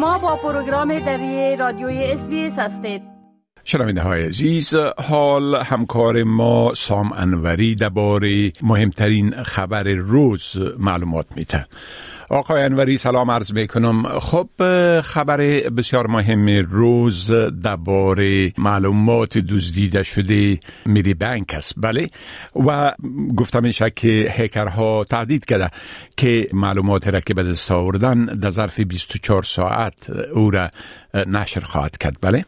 شما با پروگرام دری رادیوی اس هستید. شنونده های عزیز حال همکار ما سام انوری درباره مهمترین خبر روز معلومات میته آقای انوری سلام عرض می‌کنم. خب خبر بسیار مهم روز درباره معلومات دزدیده شده میری بانک است. بله؟ و گفتم میشه که هکرها تهدید کرده که معلومات را که به دست آوردن در ظرف 24 ساعت او را نشر خواهد کرد. بله؟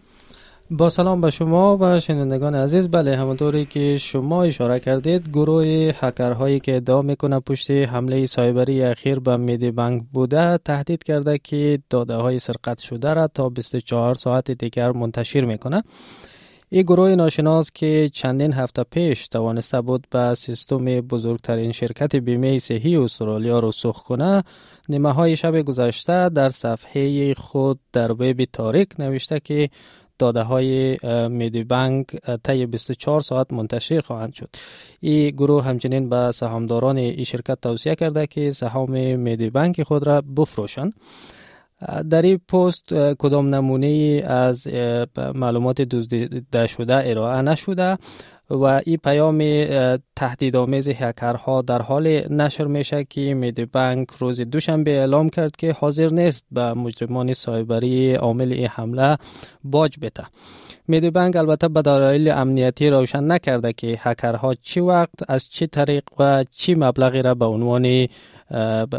با سلام به شما و شنوندگان عزیز. بله همونطوری که شما اشاره کردید گروه هکرهایی که ادعا می‌کنه پشت حمله سایبری اخیر به میدی بانک بوده تهدید کرده که داده های سرقت شده را تا 24 ساعت دیگر منتشر می‌کنه. این گروه ناشناس که چندین هفته پیش توانسته بود به سیستم بزرگترین شرکت بیمه صحی استرالیا رو سخ کنه نیمه های شب گذشته در صفحه خود در وب تاریک نوشته که داده های میدی بانک طی 24 ساعت منتشر خواهند شد. این گروه همچنین به سهامداران این شرکت توصیه کرده که سهام میدی بانک خود را بفروشند. در این پست کدام نمونه از معلومات دزدیده شده ارائه نشده؟ و این پیام تهدیدآمیز هکرها در حال نشر میشه که میدی بانک روز دوشنبه اعلام کرد که حاضر نیست به مجرمان سایبری عامل این حمله باج بده. میدی بانک البته به دلایل امنیتی روشن نکرده که هکرها چی وقت از چه طریق و چی مبلغی را به عنوان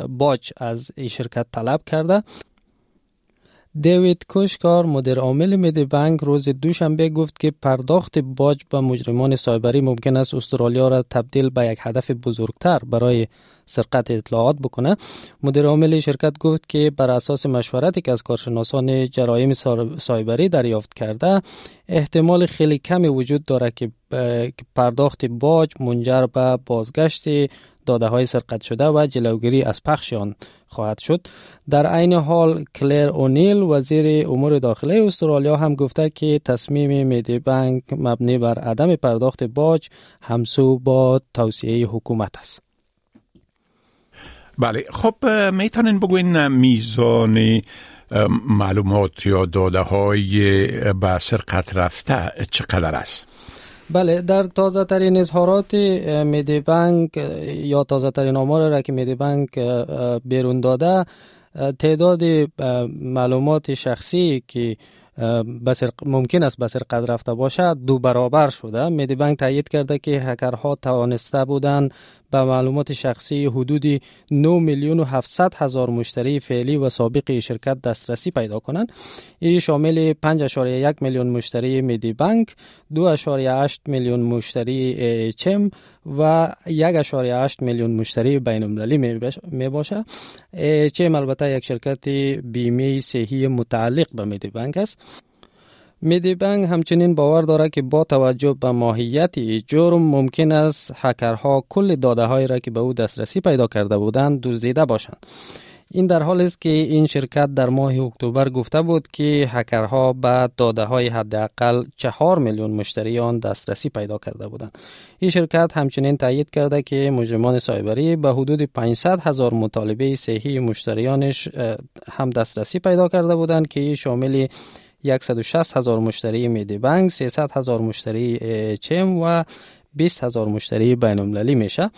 باج از این شرکت طلب کرده. دیوید کوشکار مدیر عامل میدی بانک روز دوشنبه گفت که پرداخت باج به مجرمان سایبری ممکن است استرالیا را تبدیل به یک هدف بزرگتر برای سرقت اطلاعات بکنه. مدیر عامل شرکت گفت که بر اساس مشورتی که از کارشناسان جرایم سایبری دریافت کرده احتمال خیلی کمی وجود داره که پرداخت باج منجر به بازگشت داده های سرقت شده و جلوگیری از پخش آن خواهد شد در عین حال کلر اونیل وزیر امور داخلی استرالیا هم گفته که تصمیم میدی بانک مبنی بر عدم پرداخت باج همسو با توصیه حکومت است بله خب می‌تونین بگوین میزان معلومات یا داده های به سرقت رفته چقدر است؟ بله در تازه ترین اظهارات میدی بانک یا تازه ترین آمار را که میدی بانک بیرون داده تعداد معلومات شخصی که ممکن است به سرقت رفته باشد. دو برابر شده. میدی بانک تایید کرده که هکرها توانسته بودند به معلومات شخصی حدود 9 میلیون و 700 هزار مشتری فعلی و سابق شرکت دسترسی پیدا کنند. این شامل 5.1 میلیون مشتری میدی بانک 2.8 میلیون مشتری چم و 1.8 میلیون مشتری بین المللی می باشه. چم البته یک شرکت بیمه صحی متعلق به میدی بانک است. میدی بانک همچنین باور دارد که با توجه به ماهیت جرم ممکن است هکرها کل داده هایی را که به او دسترسی پیدا کرده بودند دزدیده باشند. این در حال است که این شرکت در ماه اکتبر گفته بود که هکرها به داده های حداقل چهار میلیون مشتری آن دسترسی پیدا کرده بودند. این شرکت همچنین تایید کرده که مجرمان سایبری به حدود 500 هزار مطالبه صحی مشتریانش هم دسترسی پیدا کرده بودند که شامل 160 هزار مشتری میدی بانک 300 هزار مشتری چم و 20 هزار مشتری بین المللی میشه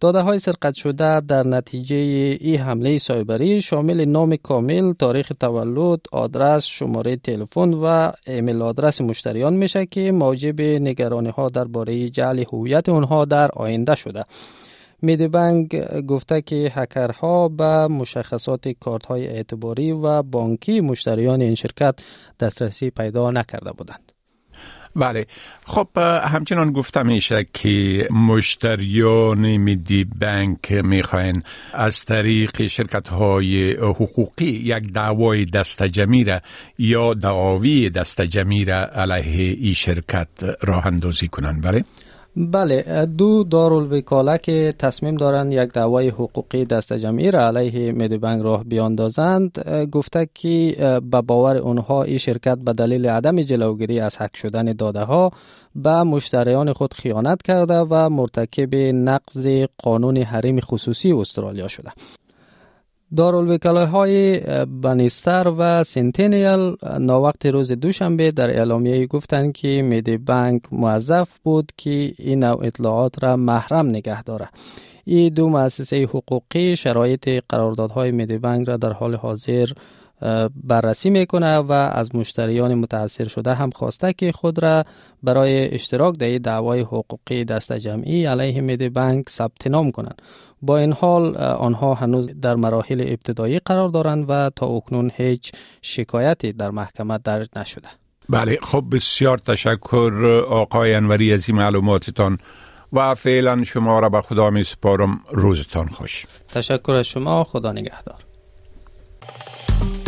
داده های سرقت شده در نتیجه این حمله سایبری شامل نام کامل، تاریخ تولد، آدرس، شماره تلفن و ایمیل آدرس مشتریان میشه که موجب نگرانی ها درباره جعل هویت اونها در آینده شده. میدی بانک گفته که هکرها به مشخصات کارت های اعتباری و بانکی مشتریان این شرکت دسترسی پیدا نکرده بودند. بله. خب همچنان گفته میشه که مشتریان میدی بانک می‌خواین از طریق شرکت های حقوقی یک دعوای دستجمی را یا دعاوی دستجمی را علیه این شرکت راه اندازی کنند. بله؟ بله دو دارالوکاله که تصمیم دارند یک دعوای حقوقی دست جمعی را علیه بانک راه بیاندازند گفته که به باور اونها این شرکت به دلیل عدم جلوگیری از حک شدن داده ها به مشتریان خود خیانت کرده و مرتکب نقض قانون حریم خصوصی استرالیا شده. های بنیستر و سنتینیل ناوقت روز دوشنبه در اعلامیه گفتند که میدی بانک موظف بود که این نوع اطلاعات را محرم نگه داره. این دو مؤسسه حقوقی شرایط قراردادهای میدی بانک را در حال حاضر بررسی می‌کنه و از مشتریان متاثر شده هم خواسته که خود را برای اشتراک در دعوای حقوقی دست جمعی علیه میدی بانک ثبت نام کنند. با این حال آنها هنوز در مراحل ابتدایی قرار دارند و تا اکنون هیچ شکایتی در محکمه درج نشده. بله خب بسیار تشکر آقای انوری از این معلوماتتان و فعلا شما را به خدا می سپارم. روزتان خوش. تشکر از شما خدا نگهدار.